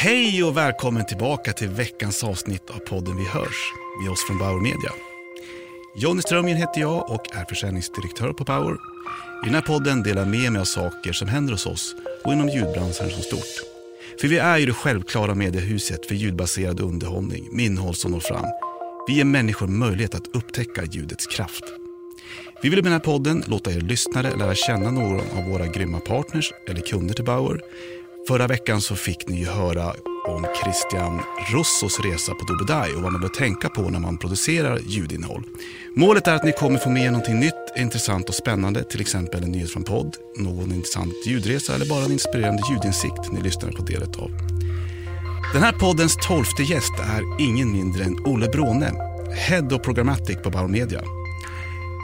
Hej och välkommen tillbaka till veckans avsnitt av podden Vi hörs med oss från Bauer Media. Jonny Strömgren heter jag och är försäljningsdirektör på Bauer. I den här podden delar jag med mig av saker som händer hos oss och inom ljudbranschen som stort. För vi är ju det självklara mediehuset för ljudbaserad underhållning med innehåll som når fram. Vi ger människor möjlighet att upptäcka ljudets kraft. Vi vill med den här podden låta er lyssnare lära känna någon av våra grymma partners eller kunder till Bauer. Förra veckan så fick ni ju höra om Christian Rossos resa på Dubai och vad man bör tänka på när man producerar ljudinnehåll. Målet är att ni kommer få med er någonting nytt, intressant och spännande, till exempel en nyhet från podd, någon intressant ljudresa eller bara en inspirerande ljudinsikt ni lyssnar på delet av. Den här poddens tolfte gäst är ingen mindre än Olle Bråne, Head of Programmatic på Bauer Media.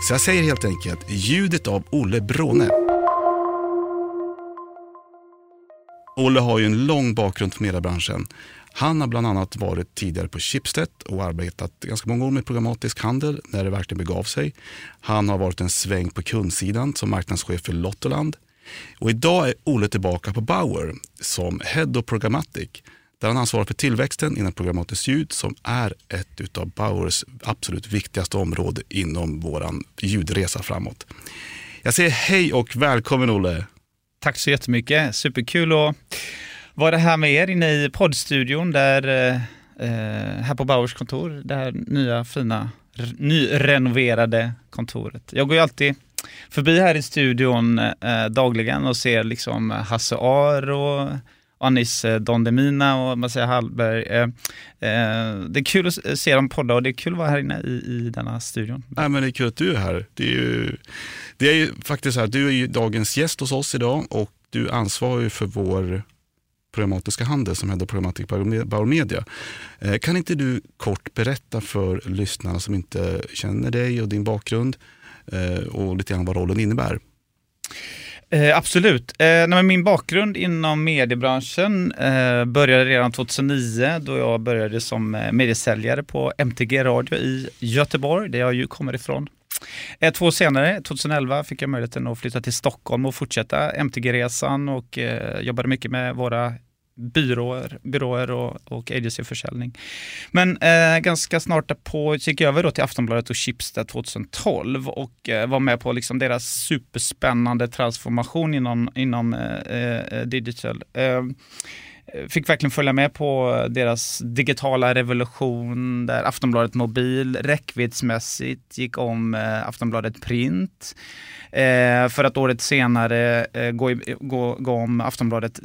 Så jag säger helt enkelt ljudet av Olle Bråne. Olle har ju en lång bakgrund från mediebranschen. Han har bland annat varit tidigare på Schibsted och arbetat ganska många år med programmatisk handel när det verkligen begav sig. Han har varit en sväng på kundsidan som marknadschef för Lottoland. Och idag är Olle tillbaka på Bauer som Head of Programmatic där han ansvarar för tillväxten inom programmatiskt ljud som är ett av Bauers absolut viktigaste område inom vår ljudresa framåt. Jag säger hej och välkommen Olle. Tack så jättemycket. Superkul att vara här med er inne i poddstudion där, eh, eh här på Bauers kontor. Det här nya fina nyrenoverade kontoret. Jag går ju alltid förbi här i studion eh, dagligen och ser liksom Hasse Ar och Anis eh, Don Demina och Marcia Hallberg. Eh, eh, det är kul att se dem podda och det är kul att vara här inne i, i denna studion. Nej, men det är kul att du är här. Det är ju, det är ju faktiskt så här, du är ju dagens gäst hos oss idag och du ansvarar ju för vår programmatiska handel som heter Programmatic Bauer Media. Kan inte du kort berätta för lyssnarna som inte känner dig och din bakgrund och lite grann vad rollen innebär? Eh, absolut. Eh, min bakgrund inom mediebranschen eh, började redan 2009 då jag började som eh, mediesäljare på MTG Radio i Göteborg, där jag ju kommer ifrån. Eh, två år senare, 2011, fick jag möjligheten att flytta till Stockholm och fortsätta MTG-resan och eh, jobbade mycket med våra byråer, byråer och, och agencyförsäljning. Men eh, ganska snart därpå gick jag över då till Aftonbladet och Schibsted 2012 och eh, var med på liksom deras superspännande transformation inom, inom eh, eh digital. Eh, Fick verkligen följa med på deras digitala revolution där Aftonbladet Mobil räckviddsmässigt gick om eh, Aftonbladet Print. Eh, för att året senare eh, gå, gå, gå om Aftonbladet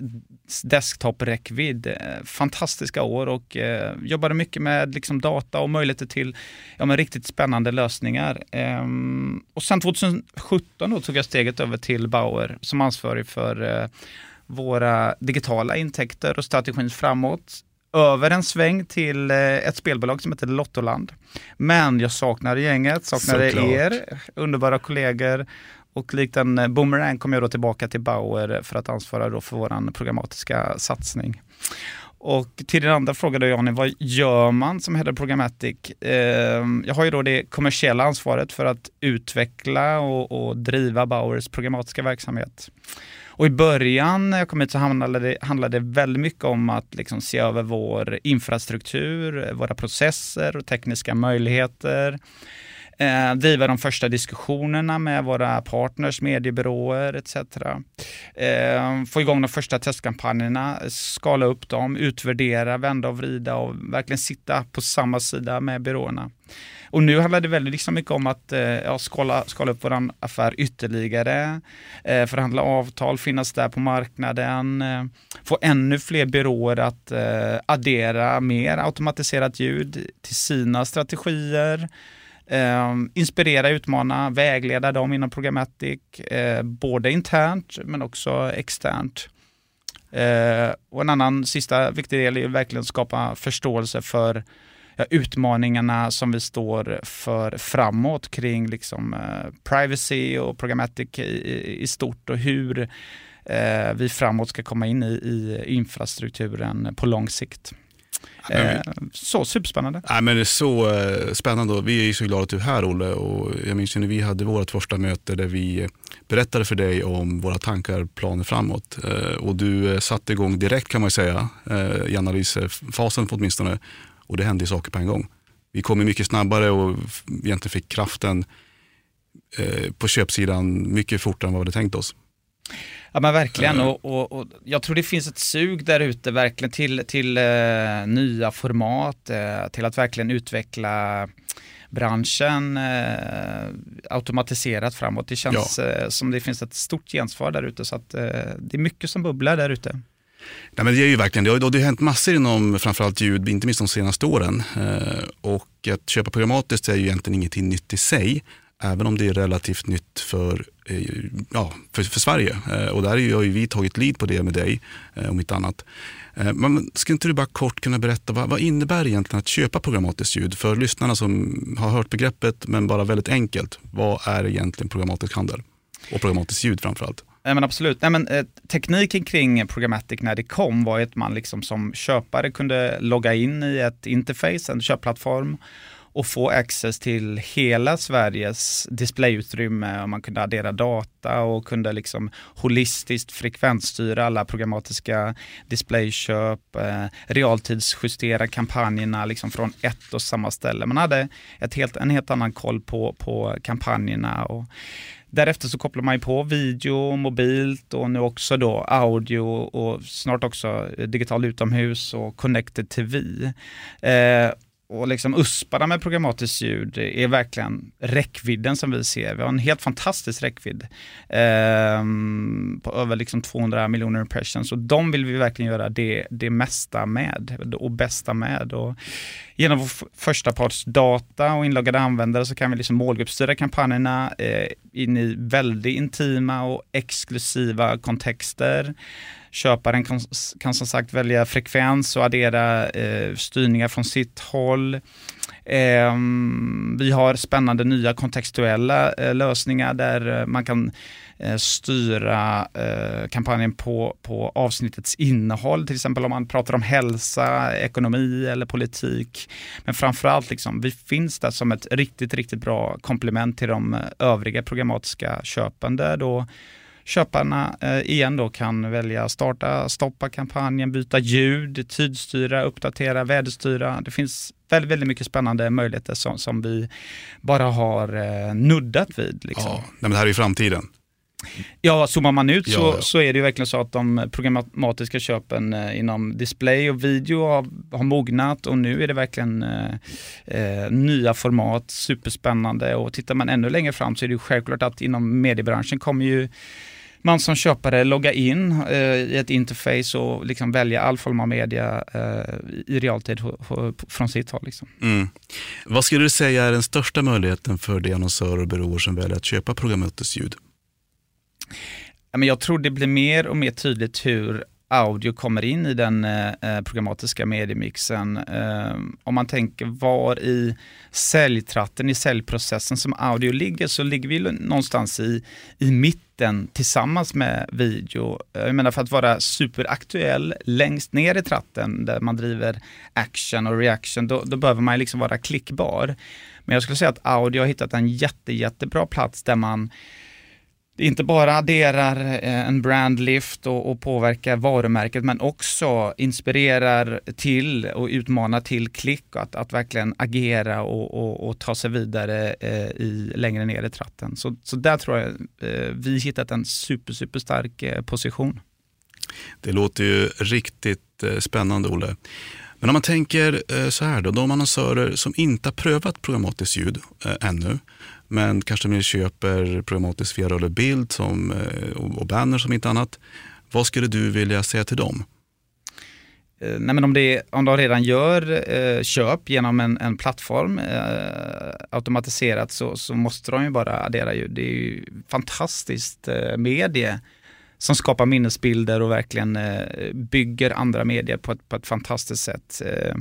desktop-räckvidd. Fantastiska år och jobbade mycket med liksom, data och möjligheter till ja, men, riktigt spännande lösningar. Ehm, och sen 2017 då tog jag steget över till Bauer som ansvarig för våra digitala intäkter och strategin framåt över en sväng till ett spelbolag som heter Lottoland. Men jag saknade gänget, saknade Såklart. er, underbara kollegor och likt en eh, boomerang kom jag då tillbaka till Bauer för att ansvara då för vår programmatiska satsning. Och till din andra fråga då Johnny, vad gör man som head of programmatic? Eh, jag har ju då det kommersiella ansvaret för att utveckla och, och driva Bauers programmatiska verksamhet. Och i början när jag kom hit så handlade det, handlade det väldigt mycket om att liksom se över vår infrastruktur, våra processer och tekniska möjligheter eh, driva de första diskussionerna med våra partners, mediebyråer etc. Eh, få igång de första testkampanjerna, skala upp dem, utvärdera, vända och vrida och verkligen sitta på samma sida med byråerna. Och nu handlar det väldigt liksom mycket om att eh, ja, skala, skala upp vår affär ytterligare, eh, förhandla avtal, finnas där på marknaden, eh, få ännu fler byråer att eh, addera mer automatiserat ljud till sina strategier. Eh, inspirera, utmana, vägleda dem inom Programmatic, eh, både internt men också externt. Eh, och en annan sista viktig del är verkligen att skapa förståelse för utmaningarna som vi står för framåt kring liksom, eh, privacy och Programmatic i, i, stort och hur eh, vi framåt ska komma in i, i infrastrukturen på lång sikt. Eh, så superspännande. Nej, men det är så spännande vi är så glada att du är här Olle. Och jag minns när vi hade vårt första möte där vi berättade för dig om våra tankar, planer framåt. Och du satte igång direkt kan man säga i analysfasen åtminstone. Och det hände saker på en gång. Vi kom mycket snabbare och egentligen fick kraften eh, på köpsidan mycket fortare än vad vi hade tänkt oss. Ja men verkligen och, och, och, jag tror det finns ett sug där ute verkligen till, till uh, nya format, uh, till att verkligen utveckla branschen uh, automatiserat framåt. Det känns ja. som det finns ett stort gensvar där ute så att det är mycket som bubblar där ute. Nej, men det är ju verkligen det. har, det har hänt massor inom framförallt ljud, inte minst de senaste åren. Eh, och att köpa programmatiskt är ju egentligen ingenting nytt i sig även om det är relativt nytt för, eh, ja, för, för Sverige. Eh, och där har ju vi tagit lead på det med dig, och om inte annat. Men ska inte du bara kort kunna berätta, vad, vad innebär egentligen att köpa programmatiskt ljud? För lyssnarna som har hört begreppet, men bara väldigt enkelt. Vad är egentligen programmatisk handel? Och programmatiskt ljud framförallt. Nej, men absolut. Nej, men, eh, tekniken kring Programmatic när det kom var att man liksom som köpare kunde logga in i ett interface, en köpplattform och få access till hela Sveriges displayutrymme och man kunde addera data och kunde liksom holistiskt frekvensstyra alla programmatiska displayköp, eh, realtidsjustera kampanjerna liksom från ett och samma ställe. Man hade ett helt, en helt annan koll på, på kampanjerna. Och, Därefter så kopplar man ju på video, mobilt och nu också då audio och snart också eh, digital utomhus och connected TV. Eh, och liksom usparna med programmatiskt ljud är verkligen räckvidden som vi ser. Vi har en helt fantastisk räckvidd eh, på över liksom 200 miljoner impressions och de vill vi verkligen göra det, det mesta med och bästa med. Och genom vår första parts data och inloggade användare så kan vi liksom målgruppsstyra kampanjerna eh, in i väldigt intima och exklusiva kontexter. Köparen kan, kan som sagt välja frekvens och addera eh, styrningar från sitt håll. Eh, vi har spännande nya kontextuella eh, lösningar där eh, man kan eh, styra eh, kampanjen på, på avsnittets innehåll, till exempel om man pratar om hälsa, ekonomi eller politik. Men framförallt, liksom, vi finns där som ett riktigt, riktigt bra komplement till de eh, övriga programmatiska köpen där då köparna eh, igen då kan välja starta, stoppa kampanjen, byta ljud, tidstyra, uppdatera, väderstyra. Det finns väldigt, väldigt mycket spännande möjligheter som, som vi bara har eh, nuddat vid. Liksom. Ja, men det här är ju framtiden. Ja, zoomar man ut så, ja, ja. så är det ju verkligen så att de programmatiska köpen eh, inom display och video har, har mognat och nu är det verkligen eh, eh, nya format, superspännande och tittar man ännu längre fram så är det ju självklart att inom mediebranschen kommer ju man som köpare logga in eh, i ett interface och liksom välja all form av media eh, i realtid från sitt håll. Liksom. Mm. Vad skulle du säga är den största möjligheten för de annonsörer och byråer som väljer att köpa programmötesljud? ljud? Jag tror det blir mer och mer tydligt hur audio kommer in i den eh, eh, programmatiska mediemixen. Eh, om man tänker var i säljtratten, i säljprocessen som audio ligger, så ligger vi någonstans i, i mitten tillsammans med video. Eh, jag menar för att vara superaktuell längst ner i tratten där man driver action och reaction, då, då behöver man liksom vara klickbar. Men jag skulle säga att audio har hittat en jätte, jättebra plats där man inte bara adderar eh, en brandlift och, och påverkar varumärket men också inspirerar till och utmanar till klick och att, att verkligen agera och, och, och ta sig vidare eh, i, längre ner i tratten. Så, så där tror jag eh, vi hittat en super, super stark eh, position. Det låter ju riktigt eh, spännande Olle. Men om man tänker eh, så här då, de annonsörer som inte har prövat programmatiskt ljud eh, ännu, men kanske mer köper programmatisk via rörlig bild som, eh, och banner som inte annat. Vad skulle du vilja säga till dem? Eh, nej, men om, det, om de redan gör eh, köp genom en, en plattform eh, automatiserat så, så, måste de ju bara addera ljud. Det är ju fantastiskt eh, medie som skapar minnesbilder och verkligen eh, bygger andra medier på ett, på ett fantastiskt sätt. Eh,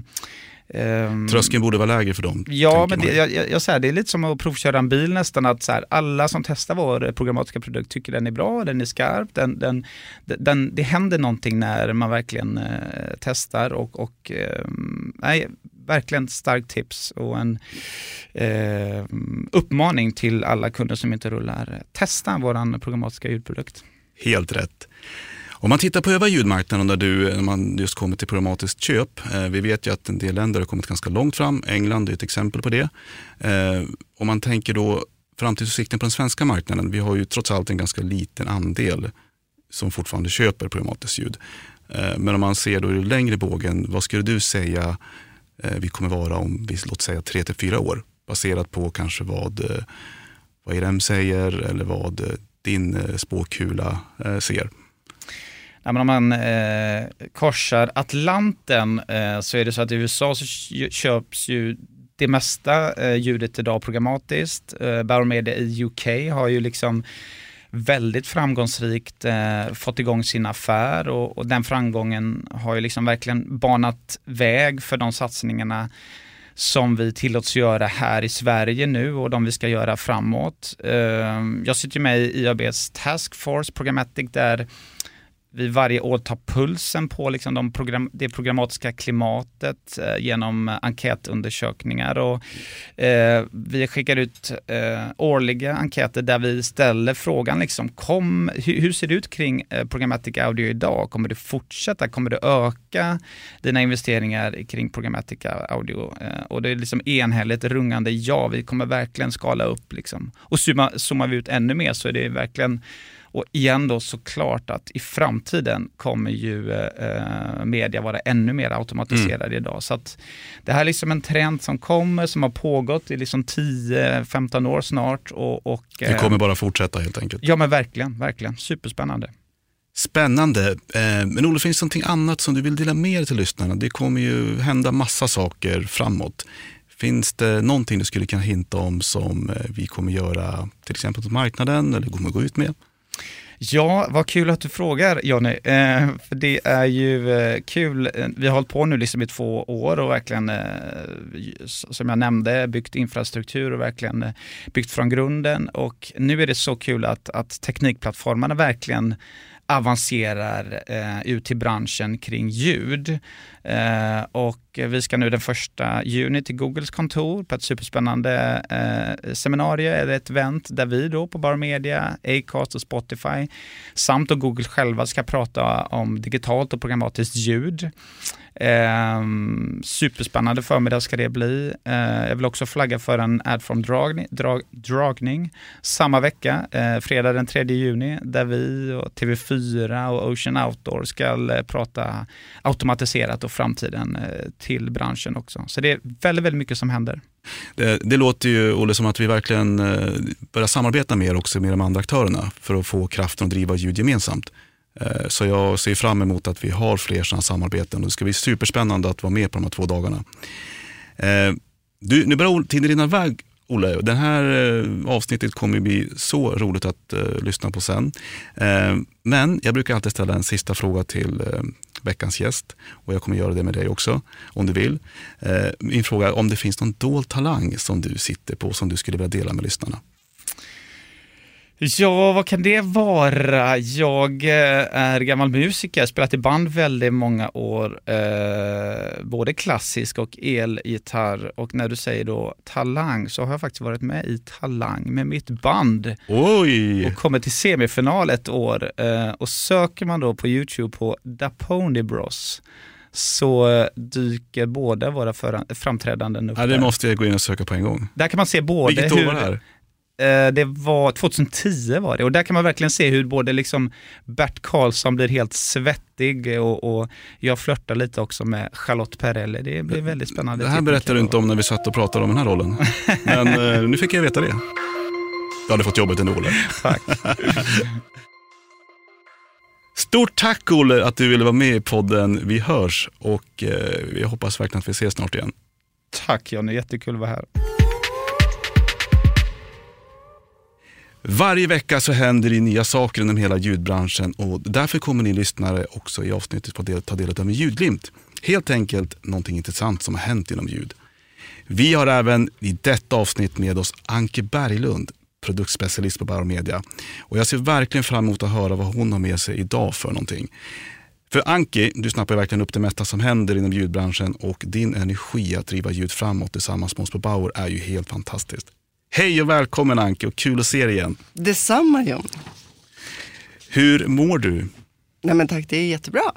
Um, Tröskeln borde vara lägre för dem. Ja, men det, jag, jag, jag säger, det är lite som att provköra en bil nästan. att så här, Alla som testar vår programmatiska produkt tycker den är bra, den är skarp. Den, den, den, det händer någonting när man verkligen eh, testar. och, och eh, nej, verkligen starkt tips och en eh, uppmaning till alla kunder som inte rullar. Testa vår programmatiska ljudprodukt. Helt rätt. Om man tittar på övriga ljudmarknaden där du, när man just kommer till programmatiskt köp. Eh, vi vet ju att en del länder har kommit ganska långt fram. England är ett exempel på det. Eh, om man tänker då framtidsutsikten på den svenska marknaden. Vi har ju trots allt en ganska liten andel som fortfarande köper programmatiskt ljud. Eh, men om man ser då i längre bågen, vad skulle du säga Eh, vi kommer vara om, vi, låt säga 3 till 4 år. Baserat på kanske vad, eh, vad IRM säger eller vad eh, din spåkula ser. Ja, men om man eh, korsar Atlanten eh, så är det så att i USA så köps ju det mesta eh, ljudet idag programmatiskt. Eh, Baromedia i UK har ju liksom väldigt framgångsrikt eh, fått igång sin affär och, och, den framgången har ju liksom verkligen banat väg för de satsningarna som vi tillåts göra här i Sverige nu och de vi ska göra framåt. Eh, jag sitter med i IABs Task Force Programmatic där vi varje år tar pulsen på liksom de program, det programmatiska klimatet eh, genom eh, enkätundersökningar. Och, eh, vi skickar ut eh, årliga enkäter där vi ställer frågan, liksom, kom, hur, hur ser det ut kring eh, Programmatic Audio idag? Kommer det fortsätta? Kommer det öka dina investeringar kring Programmatic Audio? Eh, och det är liksom enhälligt rungande ja, vi kommer verkligen skala upp. Liksom. Och zoomar, zoomar vi ut ännu mer så är det verkligen och igen då såklart att i framtiden kommer ju eh, media vara ännu mer automatiserad mm. idag. Så att det här är liksom en trend som kommer, som har pågått i liksom 10-15 år snart. Och, och, det kommer eh, bara fortsätta helt enkelt. Ja men verkligen, verkligen. Superspännande. Spännande. Eh, men Olle, finns det någonting annat som du vill dela med dig till lyssnarna? Det kommer ju hända massa saker framåt. Finns det någonting du skulle kunna hinta om som eh, vi kommer göra till exempel på marknaden eller kommer gå ut med? Ja, vad kul att du frågar Jonny. Eh, för det är ju eh, kul. Eh, vi har hållit på nu liksom i två år och verkligen, eh, som jag nämnde, byggt infrastruktur och verkligen eh, byggt från grunden. Och nu är det så kul att, att teknikplattformarna verkligen avancerar eh, ut till branschen kring ljud. Eh, och vi ska nu den första juni till Googles kontor på ett superspännande eh, seminarium eller ett event där vi då på Bar Media, Acast och Spotify samt och Google själva ska prata om digitalt och programmatiskt ljud. Eh, superspännande förmiddag ska det bli. Eh, jag vill också flagga för en Adform-dragning drag, dragning, samma vecka, eh, fredag den 3 juni, där vi och TV4 och Ocean Outdoor ska eh, prata automatiserat och framtiden eh, till branschen också. Så det är väldigt, väldigt mycket som händer. Det, det, låter ju, Olle, som att vi verkligen eh, börjar samarbeta mer också med de andra aktörerna för att få kraften att driva ljud gemensamt. Eh, så jag ser fram emot att vi har fler sådana samarbeten och det ska bli superspännande att vara med på de här två dagarna. Eh, du, nu börjar tiden rinna iväg Olle. Det här eh, avsnittet kommer bli så roligt att lyssna på sen. Men jag brukar alltid ställa en sista fråga till veckans gäst och jag kommer göra det med dig också om du vill. min fråga är om det finns någon dold talang som du sitter på som du skulle vilja dela med lyssnarna. Ja, vad kan det vara? Jag eh, är gammal musiker, spelat i band väldigt många år, eh, både klassisk och elgitarr. Och när du säger då talang så har jag faktiskt varit med i Talang med mitt band. Oj! Och kommit till semifinal ett år. Eh, och söker man då på YouTube på Da Pony Bros så dyker båda våra framträdanden upp. Ja, det måste jag gå in och söka på en gång. Där kan man se både Vilket år var det här? Eh, det var 2010 var det och där kan man verkligen se hur både liksom Bert Karlsson blir helt svettig och, och jag flörtar lite också med Charlotte Perrelli. Det blir väldigt spännande. Det här berättade du inte om när vi satt och pratade om den här rollen. Men eh, nu fick jag veta det. Du hade fått jobbet ändå Olle. Tack. Stort tack Olle att du ville vara med i podden Vi hörs och eh, jag hoppas verkligen att vi ses snart igen. Tack Johnny, jättekul att vara här. Varje vecka så händer det nya saker inom hela ljudbranschen och därför kommer ni lyssnare också i avsnittet få ta del av en ljudglimt. Helt enkelt någonting intressant som har hänt inom ljud. Vi har även i detta avsnitt med oss Anke Berglund, produktspecialist på Bauer Media. Och jag ser verkligen fram emot att höra vad hon har med sig idag för någonting. För Anki, du snappar verkligen upp det mesta som händer inom ljudbranschen och din energi att driva ljud framåt tillsammans med oss på Bauer är ju helt fantastiskt. Hej och välkommen Anki och kul att se dig igen. Detsamma John. Hur mår du? Nej men tack, det är jättebra.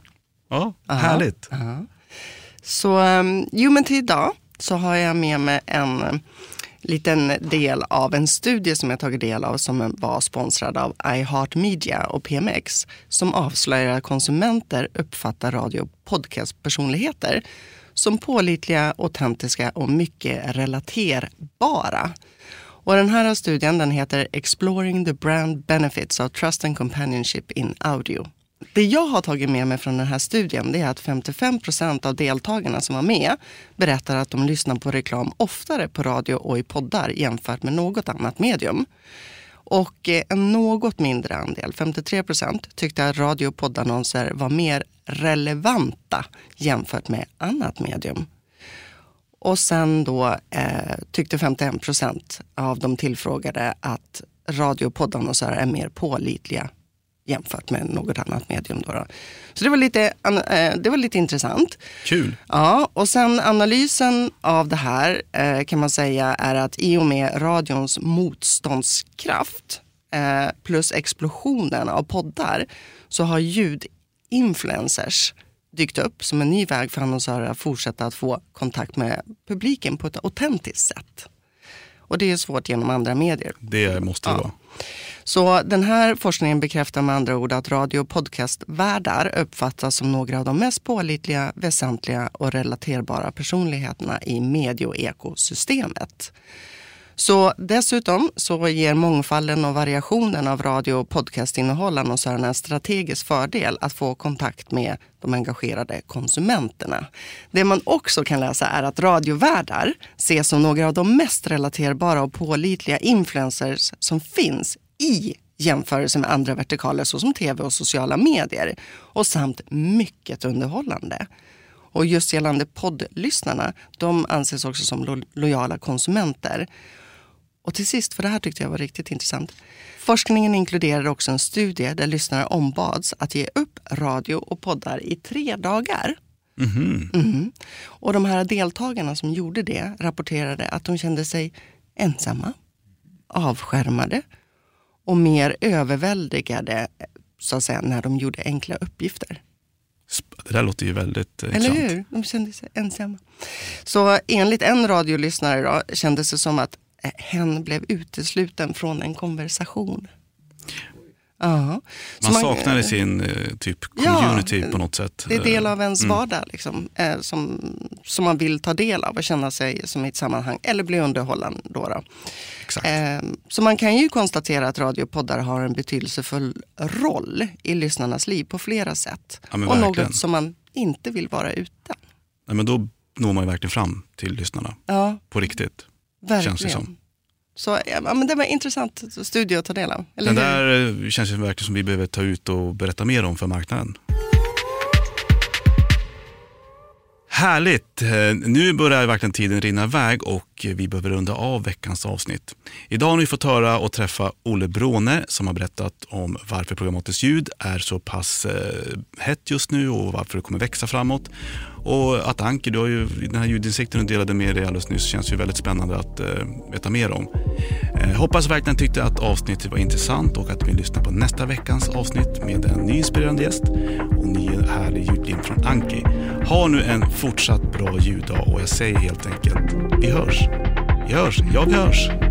Ja, härligt. Aha. Så, um, jo men till idag så har jag med mig en um, liten del av en studie som jag tagit del av som var sponsrad av iHeartMedia och PMX som avslöjar att konsumenter uppfattar radio och podcastpersonligheter som pålitliga, autentiska och mycket relaterbara. Och den här studien den heter Exploring the brand benefits of trust and companionship in audio. Det jag har tagit med mig från den här studien det är att 55 procent av deltagarna som var med berättar att de lyssnar på reklam oftare på radio och i poddar jämfört med något annat medium. Och eh, en något mindre andel, 53 procent, tyckte att radio och poddannonser var mer relevanta jämfört med annat medium. Och sen då eh, tyckte 51 procent av de tillfrågade att radio och poddannonsörer är mer pålitliga jämfört med något annat medium. Då, då. Så det var, lite, eh, det var lite intressant. Kul. Ja, och sen analysen av det här eh, kan man säga är att i och med radions motståndskraft eh, plus explosionen av poddar så har ljudinfluencers dykt upp som en ny väg för annonsörer att fortsätta att få kontakt med publiken på ett autentiskt sätt. Och det är svårt genom andra medier. Det måste det ja. vara. Så den här forskningen bekräftar med andra ord att radio och podcastvärdar uppfattas som några av de mest pålitliga, väsentliga och relaterbara personligheterna i medieekosystemet. Så dessutom så ger mångfalden och variationen av radio och podcastinnehåll annonsörerna en strategisk fördel att få kontakt med de engagerade konsumenterna. Det man också kan läsa är att radiovärdar ses som några av de mest relaterbara och pålitliga influencers som finns i jämförelse med andra vertikaler såsom tv och sociala medier och samt mycket underhållande. Och just gällande poddlyssnarna, de anses också som lo lojala konsumenter. Och till sist, för det här tyckte jag var riktigt intressant. Forskningen inkluderade också en studie där lyssnare ombads att ge upp radio och poddar i tre dagar. Mm -hmm. Mm -hmm. Och de här deltagarna som gjorde det rapporterade att de kände sig ensamma, avskärmade och mer överväldigade så att säga, när de gjorde enkla uppgifter. Det där låter ju väldigt Eller intressant. hur? De kände sig ensamma. Så enligt en radiolyssnare då, kändes det som att hen blev utesluten från en konversation. Ja. Man, man saknar i sin eh, typ community ja, på något sätt. Det är del av ens mm. vardag liksom, eh, som, som man vill ta del av och känna sig som i ett sammanhang eller bli underhållen. Då, då. Eh, så man kan ju konstatera att radiopoddar har en betydelsefull roll i lyssnarnas liv på flera sätt. Ja, och något som man inte vill vara utan. Ja, men då når man ju verkligen fram till lyssnarna. Ja. På riktigt. Verkligen. Känns det som. Så ja, men det var en intressant studie att ta del av. Eller Den där eh, känns det verkligen som vi behöver ta ut och berätta mer om för marknaden. Härligt! Eh, nu börjar verkligen tiden rinna iväg och vi behöver runda av veckans avsnitt. Idag har ni fått höra och träffa Olle Bråne som har berättat om varför programmatiskt ljud är så pass eh, hett just nu och varför det kommer växa framåt. Och att Anki, du har ju den här ljudinsikten du delade med dig alldeles nyss känns ju väldigt spännande att eh, veta mer om. Eh, hoppas verkligen tyckte att avsnittet var intressant och att vi lyssnar på nästa veckans avsnitt med en ny inspirerande gäst och ny härlig ljudlim från Anki. Ha nu en fortsatt bra ljuddag och jag säger helt enkelt, vi hörs. Vi hörs, ja vi hörs.